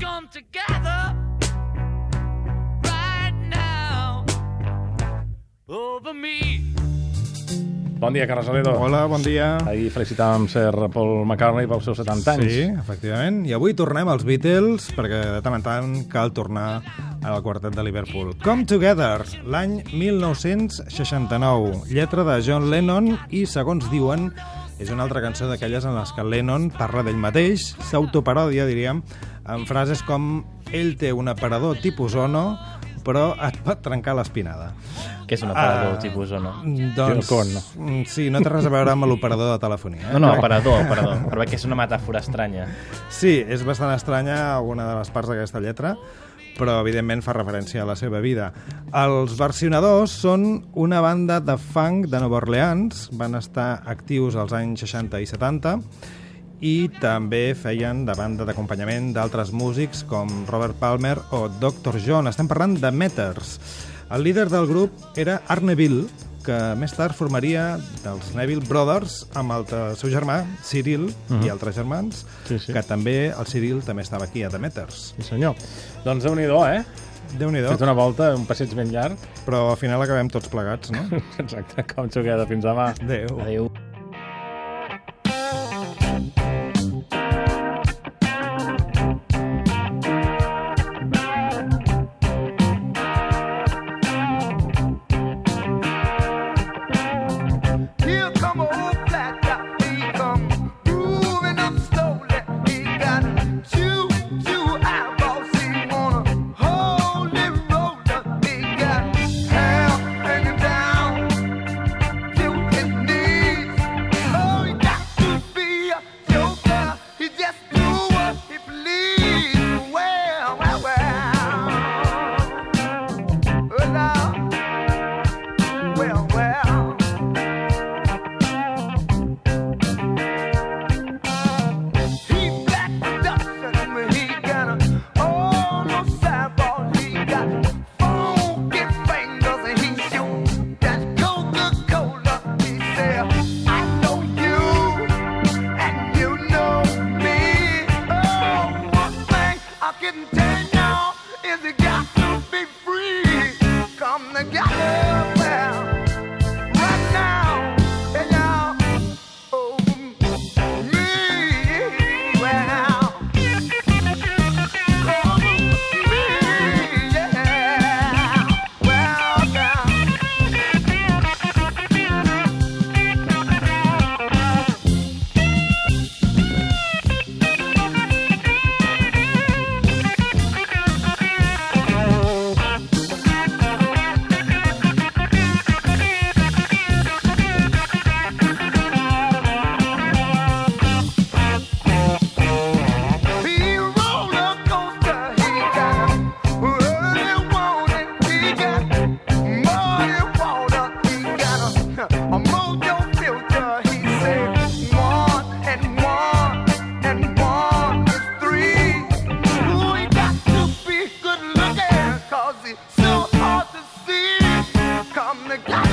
come together right now over me. Bon dia, Carles Aledo. Hola, bon dia. Ahir felicitàvem Sir Paul McCartney pels seus 70 anys. Sí, efectivament. I avui tornem als Beatles, perquè de tant en tant cal tornar al quartet de Liverpool. Come Together, l'any 1969. Lletra de John Lennon i, segons diuen, és una altra cançó d'aquelles en les que Lennon parla d'ell mateix, s'autoparòdia, diríem, amb frases com ell té un aparador tipus Ono, però et pot trencar l'espinada. Que és un aparador Ah, tipus o no? Doncs, Ono. mm, sí, no té res a veure amb l'operador de telefonia. Eh? No, no, aparador, aparador. Però que és una metàfora estranya. Sí, és bastant estranya alguna de les parts d'aquesta lletra, però evidentment fa referència a la seva vida. Els versionadors són una banda de funk de Nova Orleans, van estar actius als anys 60 i 70, i també feien de banda d'acompanyament d'altres músics com Robert Palmer o Dr. John. Estem parlant de Meters. El líder del grup era Art Neville, que més tard formaria dels Neville Brothers amb el seu germà, Cyril, i altres germans, Sí, sí. que també, el Cyril també estava aquí a The Meters. Sí, senyor. Doncs déu nhi eh? Déu-n'hi-do, Fet una volta, un passeig ben llarg. però al final acabem tots plegats, no? Exacte, com xoqueda. Fins demà. Adéu. Adéu. is the game. the